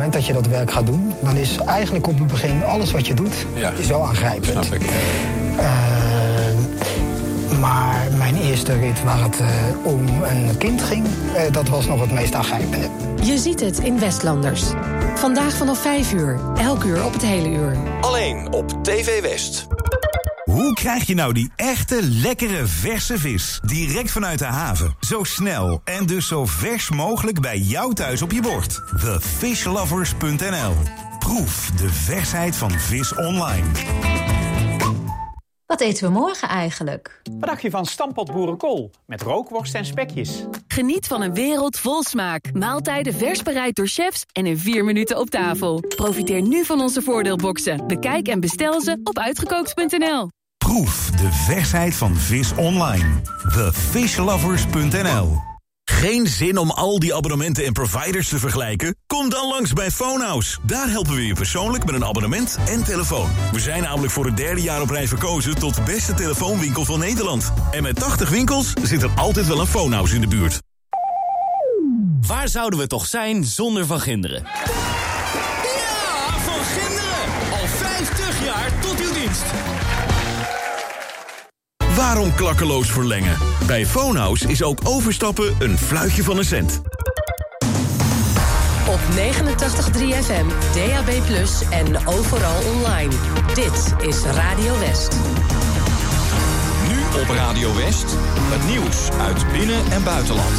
moment dat je dat werk gaat doen, dan is eigenlijk op het begin alles wat je doet, Ja. is wel aangrijpend. Snap ik. Eh, maar mijn eerste rit waar het eh, om een kind ging, eh, dat was nog het meest aangrijpende. Je ziet het in Westlanders. Vandaag vanaf 5 uur, elk uur op het hele uur. Alleen op TV West. Hoe krijg je nou die echte, lekkere, verse vis? Direct vanuit de haven. Zo snel en dus zo vers mogelijk bij jou thuis op je bord. TheFishLovers.nl Proef de versheid van vis online. Wat eten we morgen eigenlijk? Wat dacht je van stampot boerenkool met rookworst en spekjes? Geniet van een wereld vol smaak. Maaltijden vers bereid door chefs en in vier minuten op tafel. Profiteer nu van onze voordeelboxen. Bekijk en bestel ze op uitgekookt.nl. Proef de versheid van vis online. TheFishLovers.nl Geen zin om al die abonnementen en providers te vergelijken? Kom dan langs bij Phonehouse. Daar helpen we je persoonlijk met een abonnement en telefoon. We zijn namelijk voor het derde jaar op rij verkozen tot beste telefoonwinkel van Nederland. En met 80 winkels zit er altijd wel een Phonehouse in de buurt. Waar zouden we toch zijn zonder Van Ginderen? Ja, van Ginderen! Al 50 jaar tot uw dienst. Waarom klakkeloos verlengen? Bij Phonehouse is ook overstappen een fluitje van een cent. Op 89.3 FM, DAB+, en overal online. Dit is Radio West. Nu op Radio West, het nieuws uit binnen- en buitenland.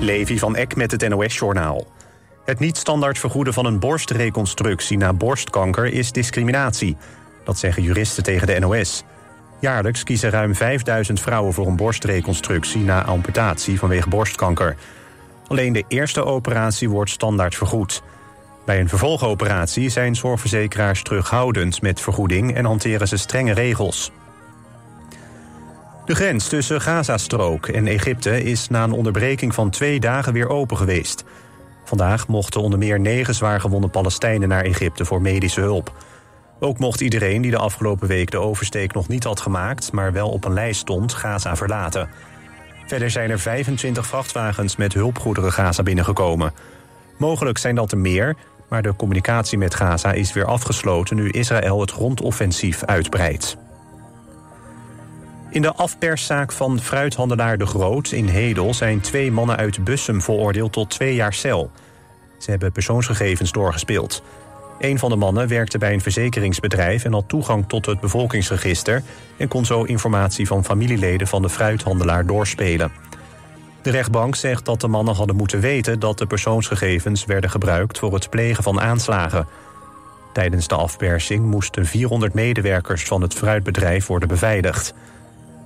Levi van Eck met het NOS-journaal. Het niet standaard vergoeden van een borstreconstructie na borstkanker is discriminatie. Dat zeggen juristen tegen de NOS. Jaarlijks kiezen ruim 5000 vrouwen voor een borstreconstructie na amputatie vanwege borstkanker. Alleen de eerste operatie wordt standaard vergoed. Bij een vervolgoperatie zijn zorgverzekeraars terughoudend met vergoeding en hanteren ze strenge regels. De grens tussen Gazastrook en Egypte is na een onderbreking van twee dagen weer open geweest. Vandaag mochten onder meer negen zwaargewonde Palestijnen naar Egypte voor medische hulp. Ook mocht iedereen die de afgelopen week de oversteek nog niet had gemaakt, maar wel op een lijst stond, Gaza verlaten. Verder zijn er 25 vrachtwagens met hulpgoederen Gaza binnengekomen. Mogelijk zijn dat er meer, maar de communicatie met Gaza is weer afgesloten nu Israël het grondoffensief uitbreidt. In de afperszaak van fruithandelaar De Groot in Hedel zijn twee mannen uit Bussum veroordeeld tot twee jaar cel. Ze hebben persoonsgegevens doorgespeeld. Een van de mannen werkte bij een verzekeringsbedrijf en had toegang tot het bevolkingsregister en kon zo informatie van familieleden van de fruithandelaar doorspelen. De rechtbank zegt dat de mannen hadden moeten weten dat de persoonsgegevens werden gebruikt voor het plegen van aanslagen. Tijdens de afpersing moesten 400 medewerkers van het fruitbedrijf worden beveiligd.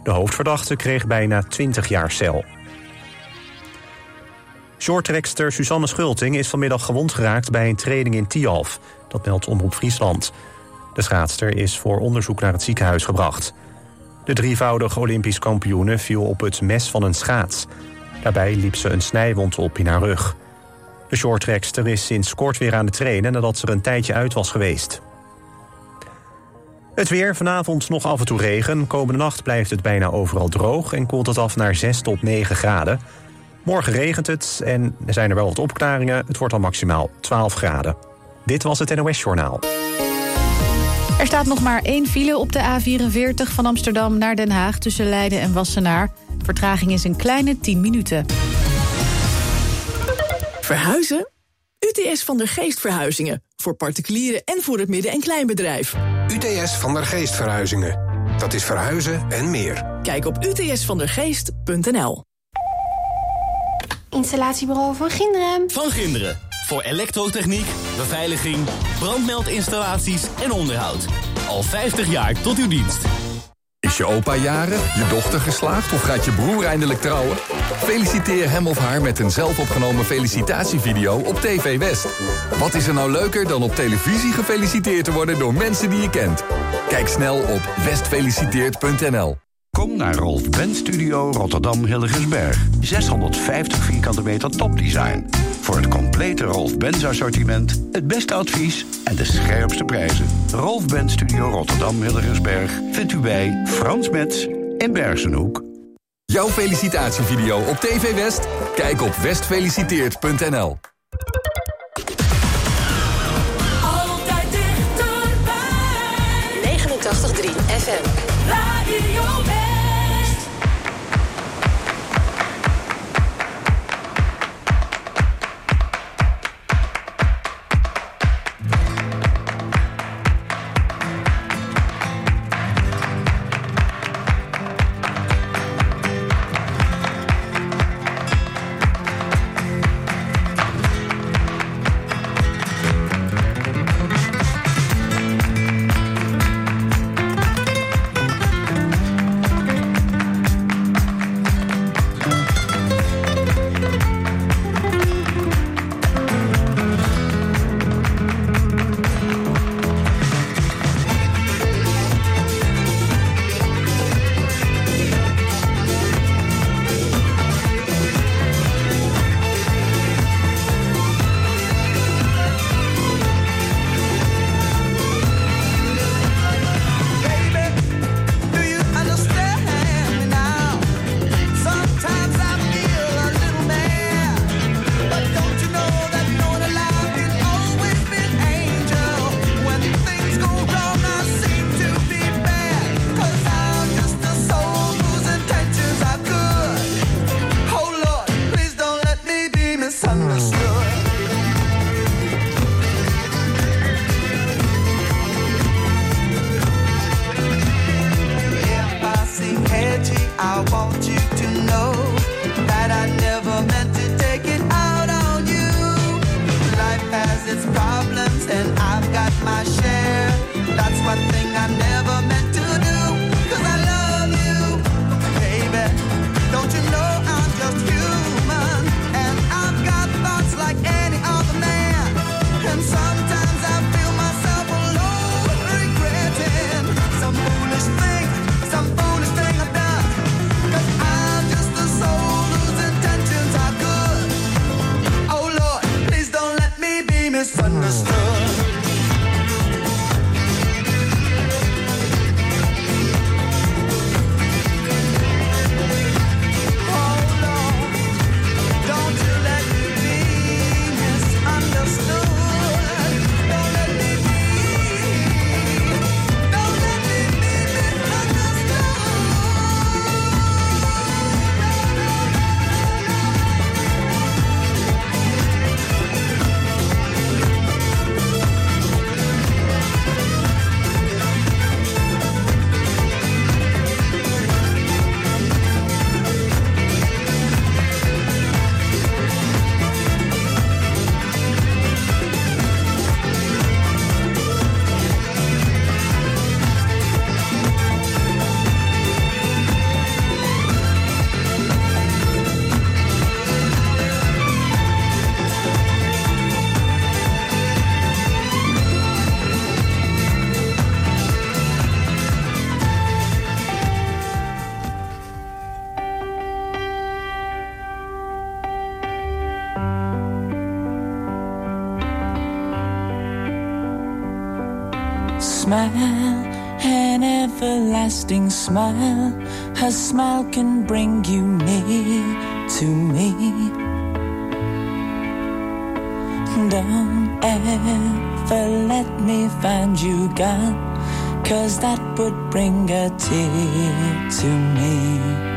De hoofdverdachte kreeg bijna 20 jaar cel. Shorttrekster Suzanne Schulting is vanmiddag gewond geraakt bij een training in Tialf. Dat meldt Omroep Friesland. De schaatster is voor onderzoek naar het ziekenhuis gebracht. De drievoudige Olympisch kampioene viel op het mes van een schaats. Daarbij liep ze een snijwond op in haar rug. De shorttrekster is sinds kort weer aan het trainen nadat ze er een tijdje uit was geweest. Het weer, vanavond nog af en toe regen. Komende nacht blijft het bijna overal droog en koelt het af naar 6 tot 9 graden. Morgen regent het en er zijn er wel wat opklaringen. Het wordt dan maximaal 12 graden. Dit was het NOS Journaal. Er staat nog maar één file op de A44 van Amsterdam naar Den Haag... tussen Leiden en Wassenaar. Vertraging is een kleine 10 minuten. Verhuizen? UTS van der Geest Verhuizingen. Voor particulieren en voor het midden- en kleinbedrijf. UTS van der Geest Verhuizingen. Dat is verhuizen en meer. Kijk op utsvandergeest.nl Installatiebureau van Ginderen. Van Ginderen. Voor elektrotechniek, beveiliging, brandmeldinstallaties en onderhoud. Al 50 jaar tot uw dienst. Is je opa jarig, je dochter geslaagd of gaat je broer eindelijk trouwen? Feliciteer hem of haar met een zelfopgenomen felicitatievideo op TV West. Wat is er nou leuker dan op televisie gefeliciteerd te worden door mensen die je kent? Kijk snel op westfeliciteert.nl. Kom naar Rolf Benz Studio Rotterdam Hilligensberg. 650 vierkante meter topdesign. Voor het complete Rolf Benz assortiment, het beste advies en de scherpste prijzen. Rolf Benz Studio Rotterdam Hilligensberg vindt u bij Frans Metz in Bergenhoek. Jouw felicitatievideo op TV West? Kijk op westfeliciteert.nl. Altijd dichterbij. 89.3 FM. Smile. A smile can bring you near to me. Don't ever let me find you gone, cause that would bring a tear to me.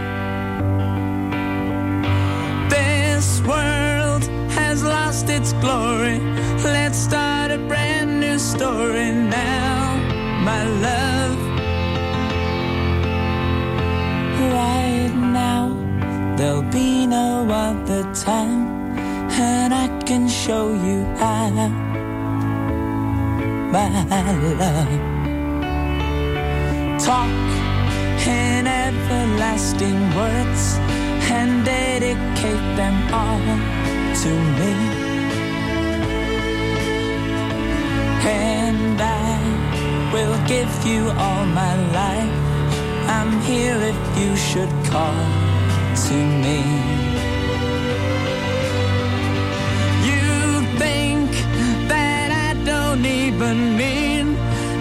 Show you how, my love. Talk in everlasting words and dedicate them all to me. And I will give you all my life. I'm here if you should call to me. even mean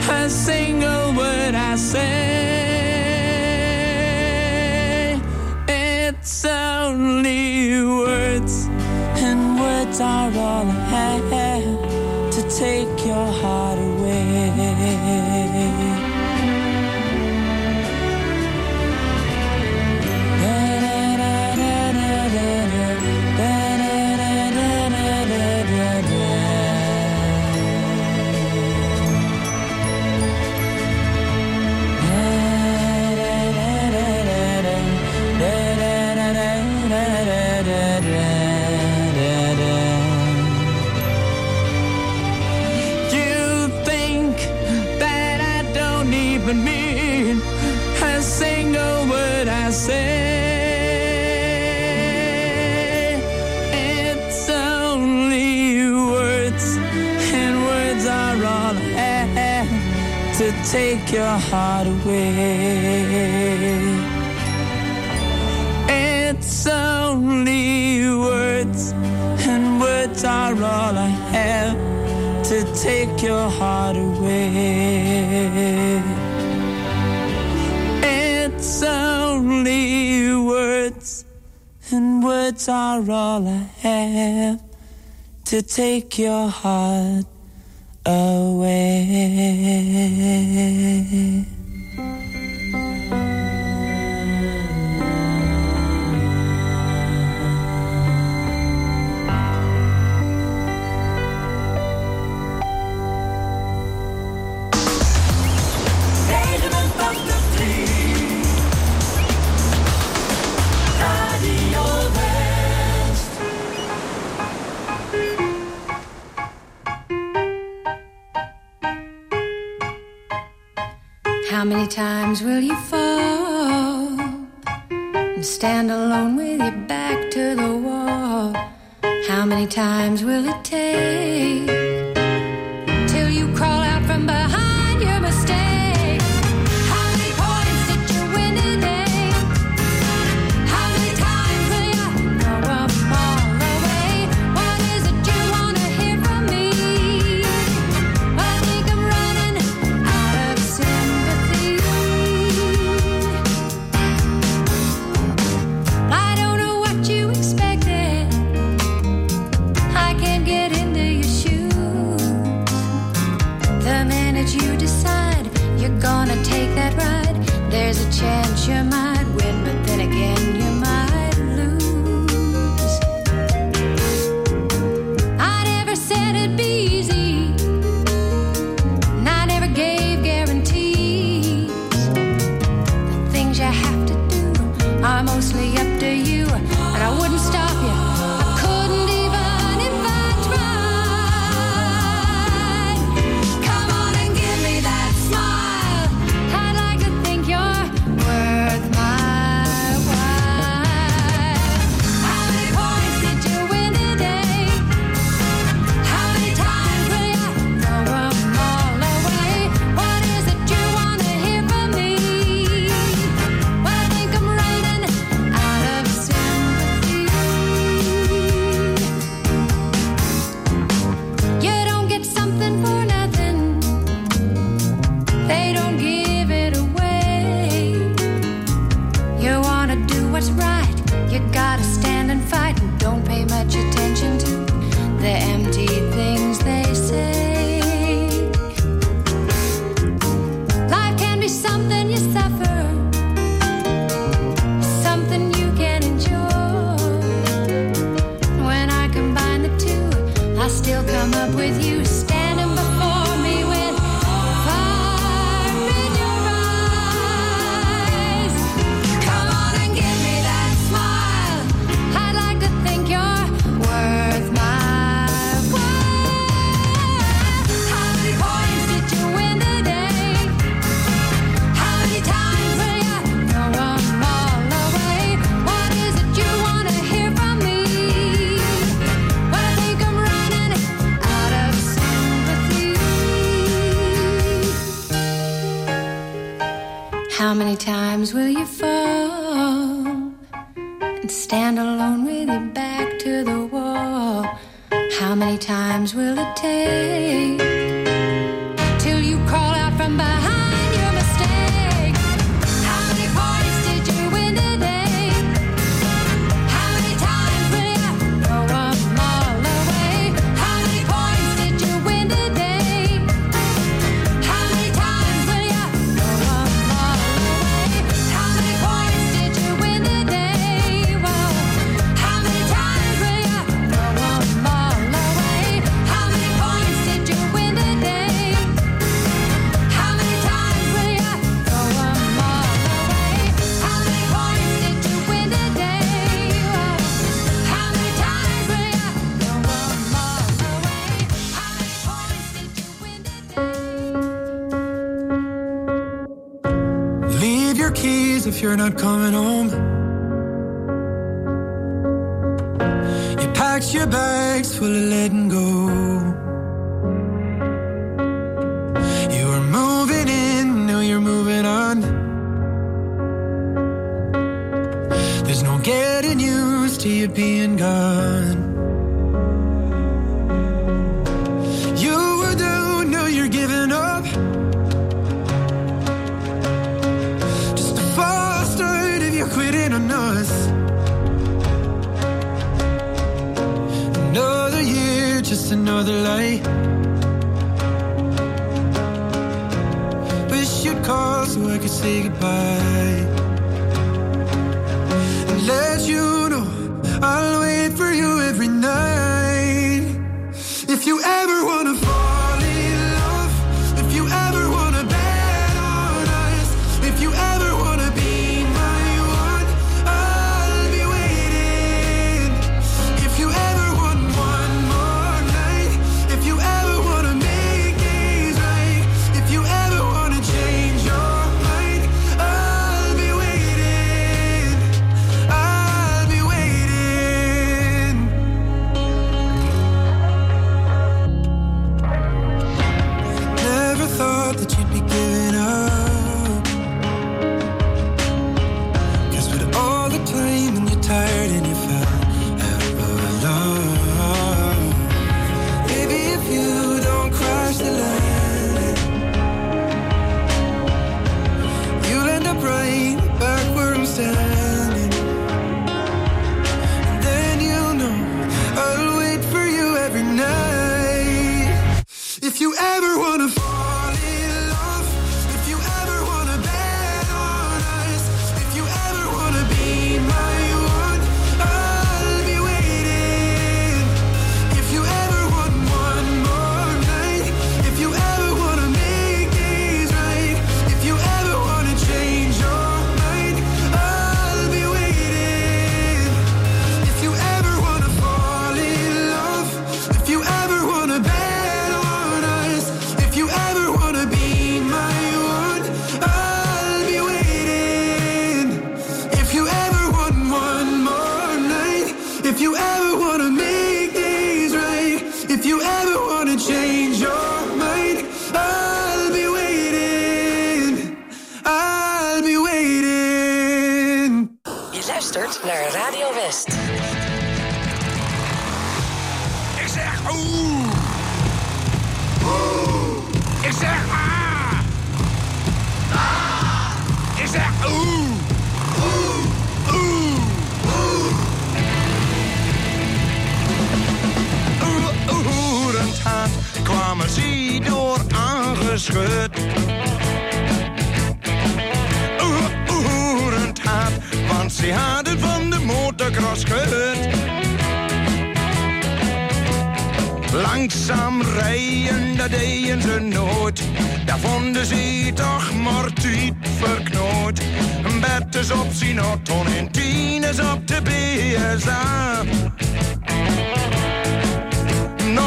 a single word I say. It's only words, and words are all I have to take take your heart away. It's only words, and words are all I have to take your heart away. It's only words, and words are all I have to take your heart away. times will you fall and stand alone kwamen ze door aangeschud. Oerend haat, want ze hadden van de motorcross gehut. Langzaam rijden, dat deden ze nooit. Daar vonden ze toch maar diep verknoot. is op Sinaton en is op de BSA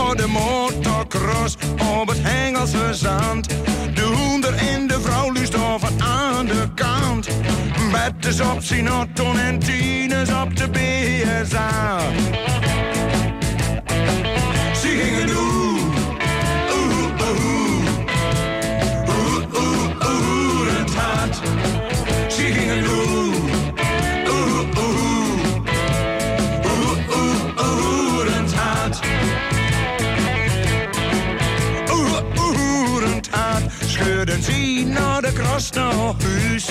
voor de motocross op het Hengelse zand. De hoender en de vrouw lustoffen aan de kant. Met de op Sinaton en tieners op de BSA. Ze gingen doen. was naar huis.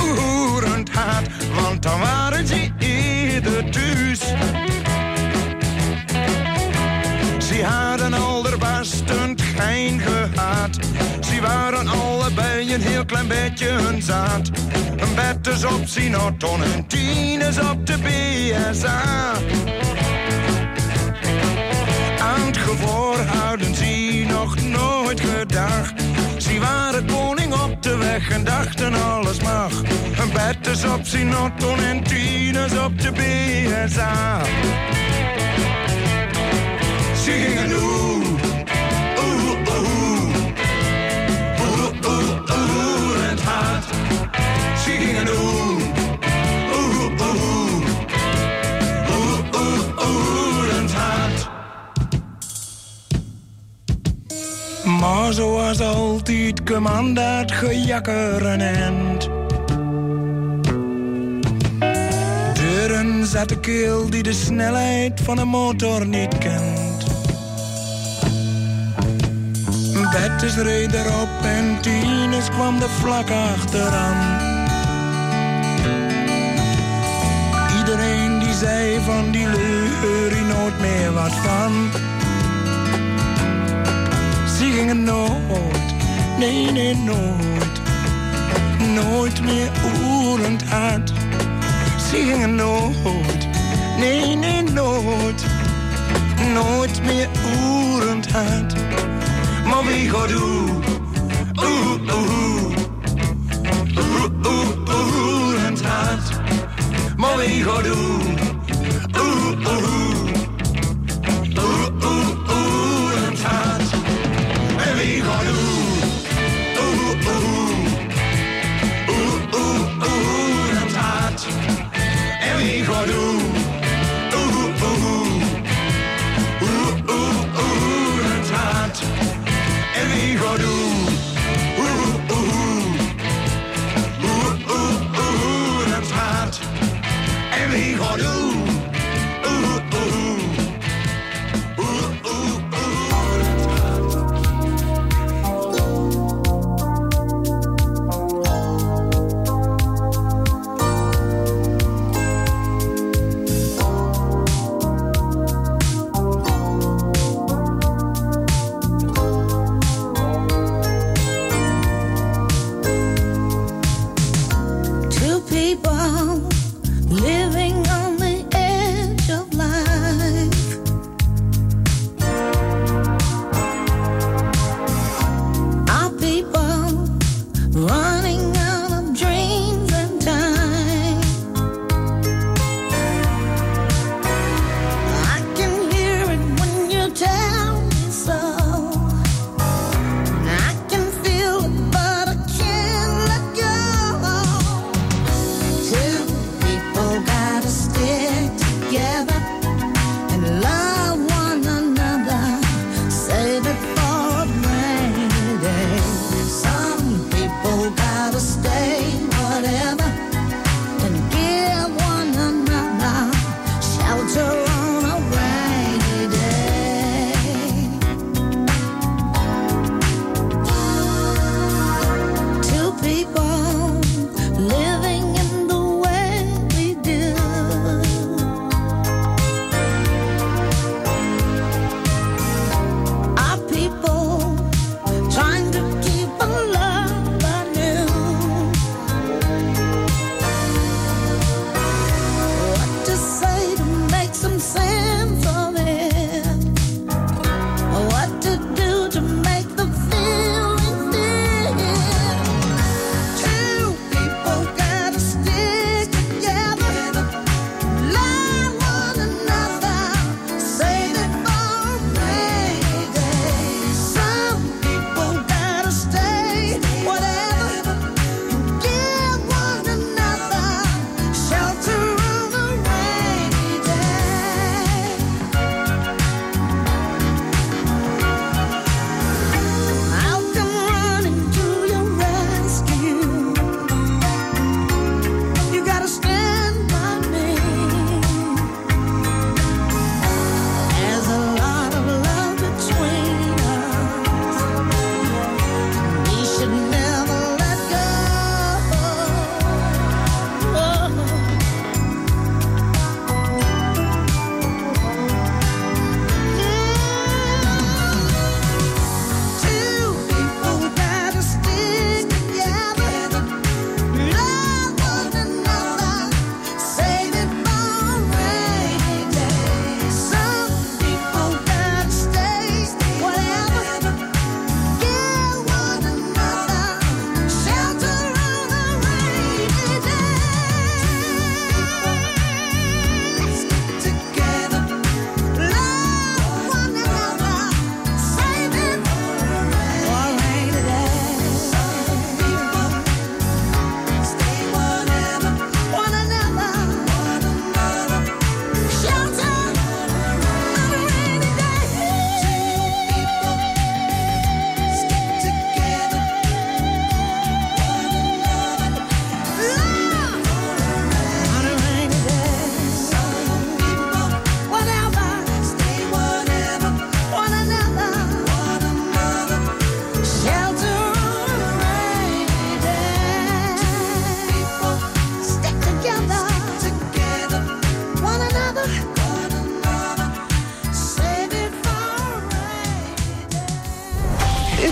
Oerend hard, want dan waren ze ieder thuis. Ze hadden allerbastend geen gehad. Ze waren allebei een heel klein beetje hun zaad. Een bed is op Sinaton, en tien is op de BSA. Aan het gevoel houden ze nog nooit gehad dag. Zie waren koning op de weg en dachten alles mag. Een bed is op Sinoton en tieners op de BSA. Ze gingen. Zoals altijd dat gejakker een end. Deuren zat de keel die de snelheid van een motor niet kent. Bettes reed erop en Tines kwam de vlak achteraan. Iedereen die zei van die hier nooit meer wat van. Gingen nooit, nee nee nooit, nooit meer oerend uit. Ze gingen nooit, nee nee nooit, nooit meer oerend uit. Maar wie gaat doen? Oeh, oeh, oeh, oeh, oerend uit. Maar wie gaat? Oeh,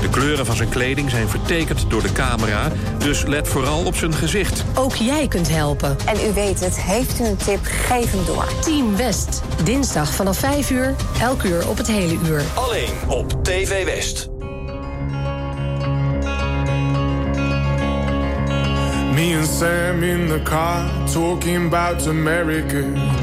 De kleuren van zijn kleding zijn vertekend door de camera, dus let vooral op zijn gezicht. Ook jij kunt helpen. En u weet het, heeft u een tip, geef hem door. Team West, dinsdag vanaf 5 uur, elk uur op het hele uur. Alleen op TV West. Me and Sam in the car, talking about America.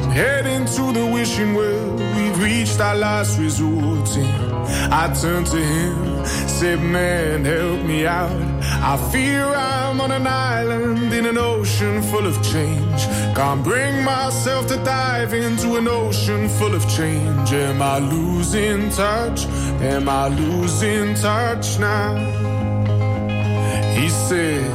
Heading to the wishing well, we've reached our last resort. And I turned to him, said, Man, help me out. I fear I'm on an island in an ocean full of change. Can't bring myself to dive into an ocean full of change. Am I losing touch? Am I losing touch now? He said,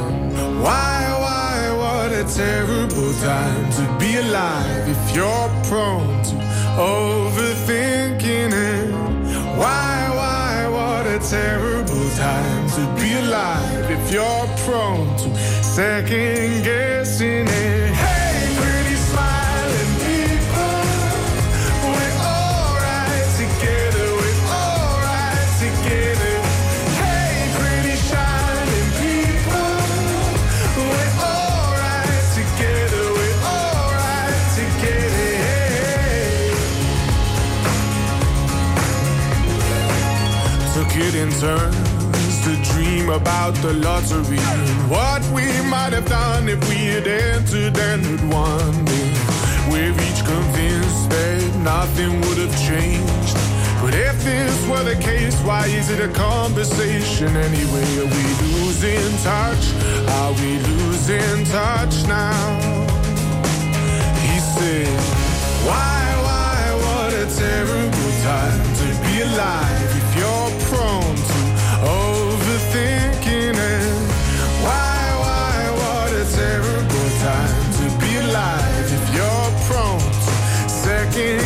Why, why, what a terrible time to be alive if you're prone to overthinking it. Why, terrible time to be alive if you're prone to second guessing it. It in turns to dream about the lottery and what we might have done if we had entered and had won. We're each convinced that nothing would have changed. But if this were the case, why is it a conversation anyway? Are we losing touch? Are we losing touch now? He said, Why, why, what a terrible time to be alive acting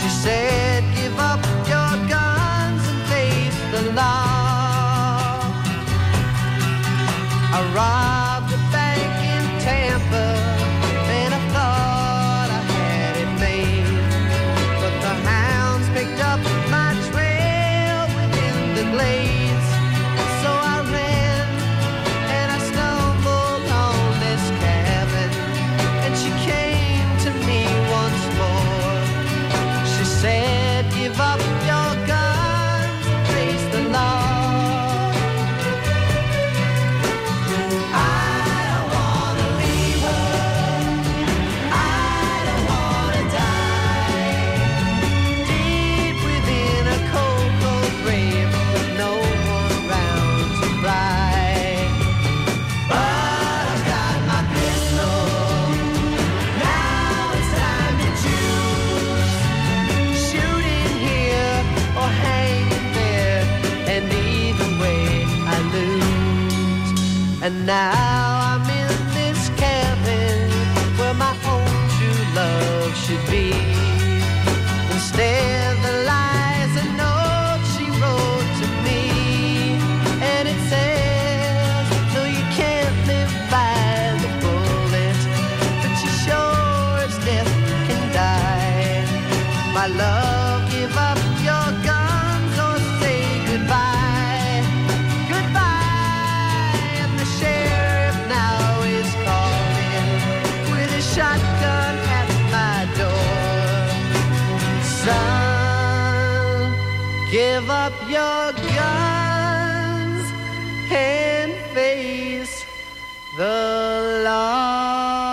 She said, give up your guns and face the law. Arise. Give up your guns and face the law.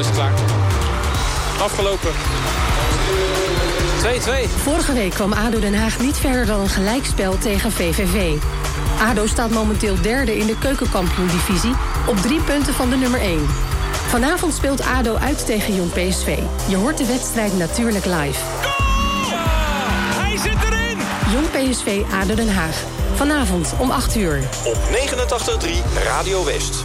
Is het klaar. Afgelopen. 2-2. Vorige week kwam ADO Den Haag niet verder dan een gelijkspel tegen VVV. ADO staat momenteel derde in de keukenkampioen-divisie... op drie punten van de nummer 1. Vanavond speelt ADO uit tegen Jong PSV. Je hoort de wedstrijd natuurlijk live. Hij zit erin! Jong PSV ADO Den Haag. Vanavond om 8 uur. Op 89.3 Radio West.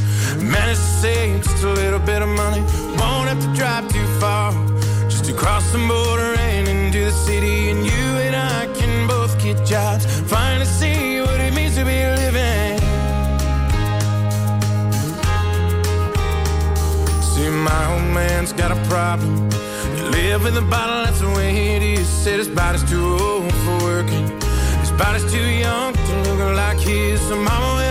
Managed to save just a little bit of money. Won't have to drive too far. Just to cross the border and into the city. And you and I can both get jobs. Finally see what it means to be living. See, my old man's got a problem. You live in the bottle, that's the way it is. Said his body's too old for working. His body's too young to look like his. So mama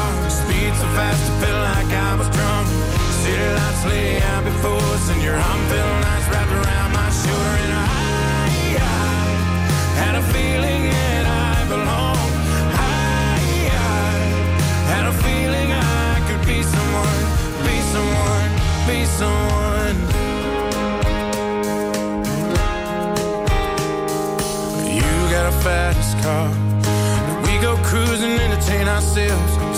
So fast, it felt like I was drunk. City lights lay out before us, and your arm felt nice wrapped around my shoulder. And I, I had a feeling that I belonged. I, I had a feeling I could be someone, be someone, be someone. You got a fast car. We go cruising, entertain ourselves.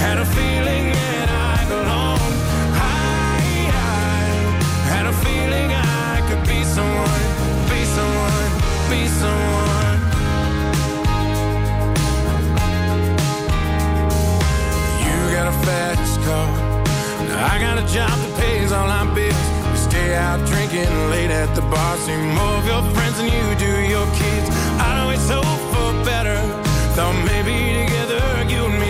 had a feeling that I. I, had a feeling I could be someone, be someone, be someone. You got a fast car. I got a job that pays all our bills. We stay out drinking late at the bar. See more of your friends than you do your kids. I always for better. Thought maybe together you and me'd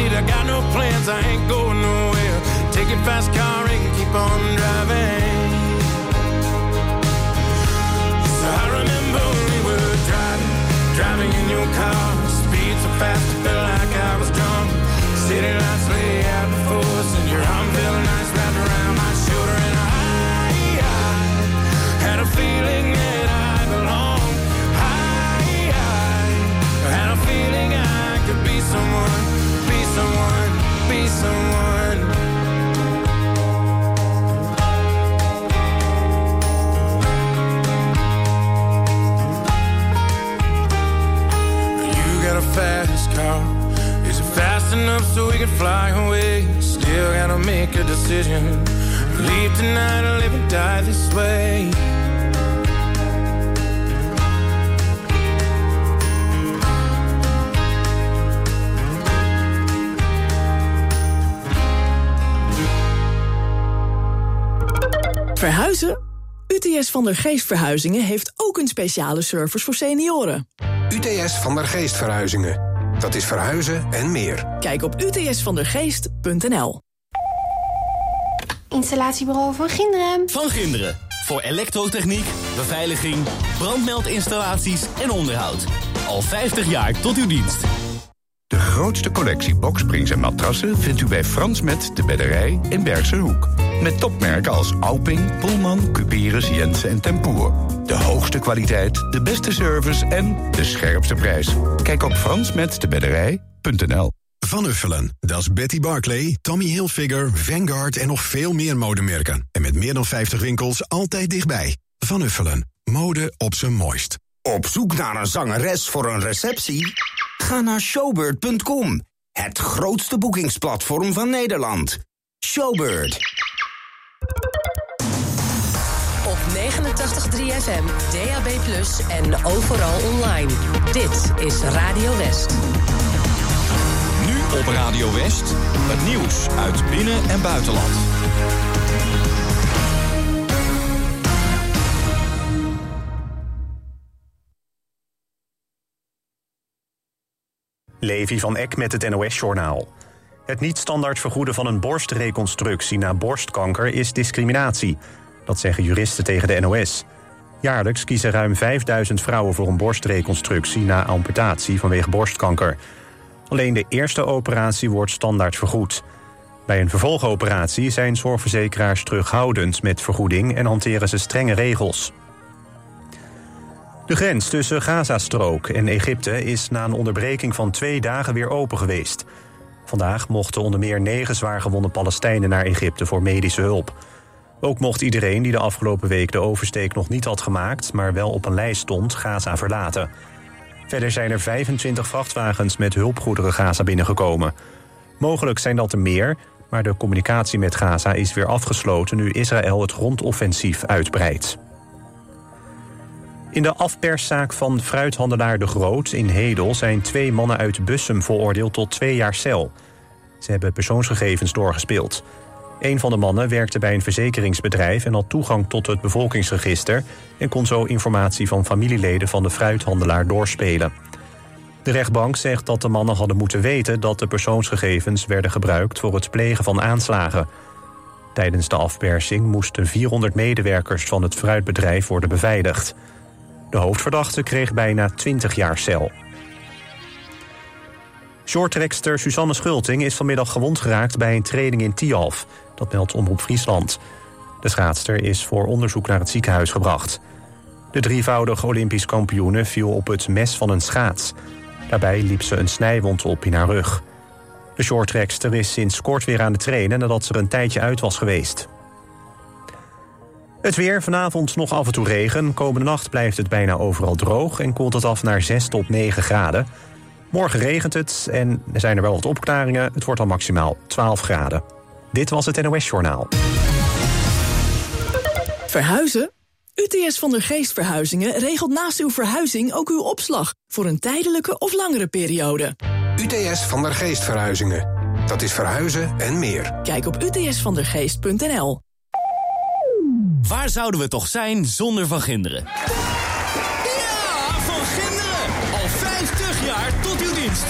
it. I got no plans, I ain't going nowhere. Take your fast car and keep on driving. Der Geest Verhuizingen heeft ook een speciale service voor senioren. UTS van der Geest Verhuizingen. Dat is verhuizen en meer. Kijk op utsvandergeest.nl Installatiebureau van Ginderen. Van Ginderen. Voor elektrotechniek, beveiliging, brandmeldinstallaties en onderhoud. Al 50 jaar tot uw dienst. De grootste collectie boksprings en matrassen vindt u bij Frans Met de Bedderij in Bergse Hoek. Met topmerken als Alping, Pullman, Cuperus, Jensen en Tempoer. De hoogste kwaliteit, de beste service en de scherpste prijs. Kijk op fransmetdebedderij.nl Van Uffelen, dat is Betty Barclay, Tommy Hilfiger, Vanguard en nog veel meer modemerken. En met meer dan 50 winkels altijd dichtbij. Van Uffelen, mode op zijn mooist. Op zoek naar een zangeres voor een receptie? Ga naar showbird.com, het grootste boekingsplatform van Nederland. Showbird. Op 89.3 FM, DAB+, en overal online. Dit is Radio West. Nu op Radio West, het nieuws uit binnen- en buitenland. Levi van Eck met het NOS-journaal. Het niet standaard vergoeden van een borstreconstructie na borstkanker is discriminatie. Dat zeggen juristen tegen de NOS. Jaarlijks kiezen ruim 5000 vrouwen voor een borstreconstructie na amputatie vanwege borstkanker. Alleen de eerste operatie wordt standaard vergoed. Bij een vervolgoperatie zijn zorgverzekeraars terughoudend met vergoeding en hanteren ze strenge regels. De grens tussen Gazastrook en Egypte is na een onderbreking van twee dagen weer open geweest. Vandaag mochten onder meer negen zwaargewonde Palestijnen naar Egypte voor medische hulp. Ook mocht iedereen die de afgelopen week de oversteek nog niet had gemaakt, maar wel op een lijst stond, Gaza verlaten. Verder zijn er 25 vrachtwagens met hulpgoederen Gaza binnengekomen. Mogelijk zijn dat er meer, maar de communicatie met Gaza is weer afgesloten nu Israël het grondoffensief uitbreidt. In de afperszaak van fruithandelaar De Groot in Hedel zijn twee mannen uit Bussum veroordeeld tot twee jaar cel. Ze hebben persoonsgegevens doorgespeeld. Een van de mannen werkte bij een verzekeringsbedrijf en had toegang tot het bevolkingsregister en kon zo informatie van familieleden van de fruithandelaar doorspelen. De rechtbank zegt dat de mannen hadden moeten weten dat de persoonsgegevens werden gebruikt voor het plegen van aanslagen. Tijdens de afpersing moesten 400 medewerkers van het fruitbedrijf worden beveiligd. De hoofdverdachte kreeg bijna 20 jaar cel. Shorttrekster Suzanne Schulting is vanmiddag gewond geraakt bij een training in Tialf. Dat meldt Omroep Friesland. De schaatster is voor onderzoek naar het ziekenhuis gebracht. De drievoudige Olympisch kampioene viel op het mes van een schaats. Daarbij liep ze een snijwond op in haar rug. De shorttrekster is sinds kort weer aan het trainen nadat ze er een tijdje uit was geweest. Het weer, vanavond nog af en toe regen. Komende nacht blijft het bijna overal droog en koelt het af naar 6 tot 9 graden. Morgen regent het en er zijn er wel wat opklaringen. Het wordt dan maximaal 12 graden. Dit was het NOS Journaal. Verhuizen? UTS van der Geest Verhuizingen regelt naast uw verhuizing ook uw opslag... voor een tijdelijke of langere periode. UTS van der Geest Verhuizingen. Dat is verhuizen en meer. Kijk op utsvandergeest.nl. Waar zouden we toch zijn zonder Van Ginderen? Ja, Van Ginderen! Al 50 jaar tot uw dienst.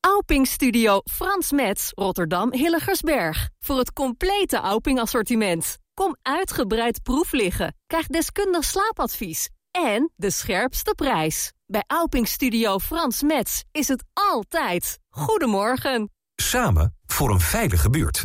Auping Studio Frans Metz, Rotterdam Hilligersberg. Voor het complete Auping assortiment. Kom uitgebreid proef liggen. Krijg deskundig slaapadvies. En de scherpste prijs. Bij Auping Studio Frans Metz is het altijd. Goedemorgen. Samen voor een veilige buurt.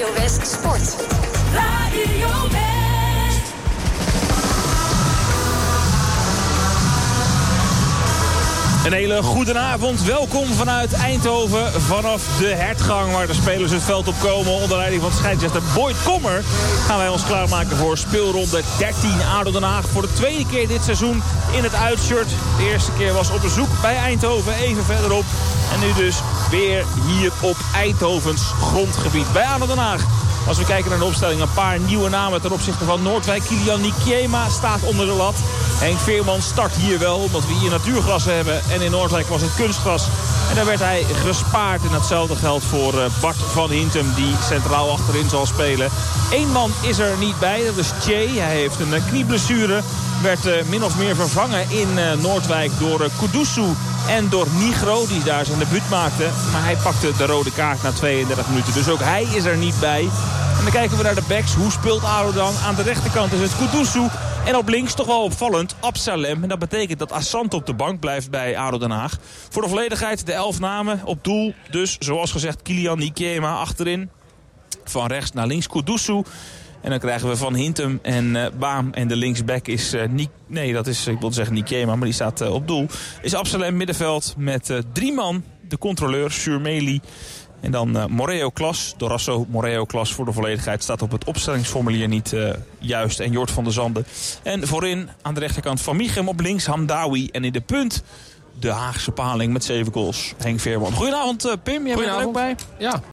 Radio West Sport. Radio West. Een hele goede avond. Welkom vanuit Eindhoven. Vanaf de hertgang waar de spelers het veld op komen. Onder leiding van scheidsrechter Boyd Kommer gaan wij ons klaarmaken voor speelronde 13 ADO Den Haag. Voor de tweede keer dit seizoen in het uitshirt. De eerste keer was op bezoek bij Eindhoven, even verderop. En nu dus weer hier op Eindhovens grondgebied bij ADO Den Haag. Als we kijken naar de opstelling, een paar nieuwe namen ten opzichte van Noordwijk. Kilian Nikiema staat onder de lat. Henk Veerman start hier wel, omdat we hier natuurgrassen hebben. En in Noordwijk was het kunstgras. En daar werd hij gespaard. En datzelfde geldt voor eh, Bart van Hintem, die centraal achterin zal spelen. Eén man is er niet bij, dat is Che. Hij heeft een eh, knieblessure. Werd uh, min of meer vervangen in Noordwijk door Kudusu en door Nigro, die daar zijn debuut maakte. Maar hij pakte de rode kaart na 32 minuten. Dus ook hij is er niet bij. En dan kijken we naar de backs. Hoe speelt Aro dan? Aan de rechterkant is het Kudusu. En op links toch wel opvallend Absalem. En dat betekent dat Assant op de bank blijft bij ADO Den Haag. Voor de volledigheid de elf namen op doel. Dus zoals gezegd Kilian Nikema achterin. Van rechts naar links Kudusu. En dan krijgen we Van Hintem en uh, Baam. En de linksback is uh, Niek... Nee, dat is, ik wilde zeggen Nikema, maar die staat uh, op doel. Is Absalem middenveld met drie man. De controleur, Surmeli. En dan uh, Moreo Klas, Dorasso Moreo Klas voor de volledigheid staat op het opstellingsformulier niet uh, juist. En Jort van der Zanden. En voorin aan de rechterkant Van Michem op links Hamdawi. En in de punt de Haagse paling met zeven goals. Henk Veerman. Goedenavond uh, Pim, jij bent er ook bij. Ja.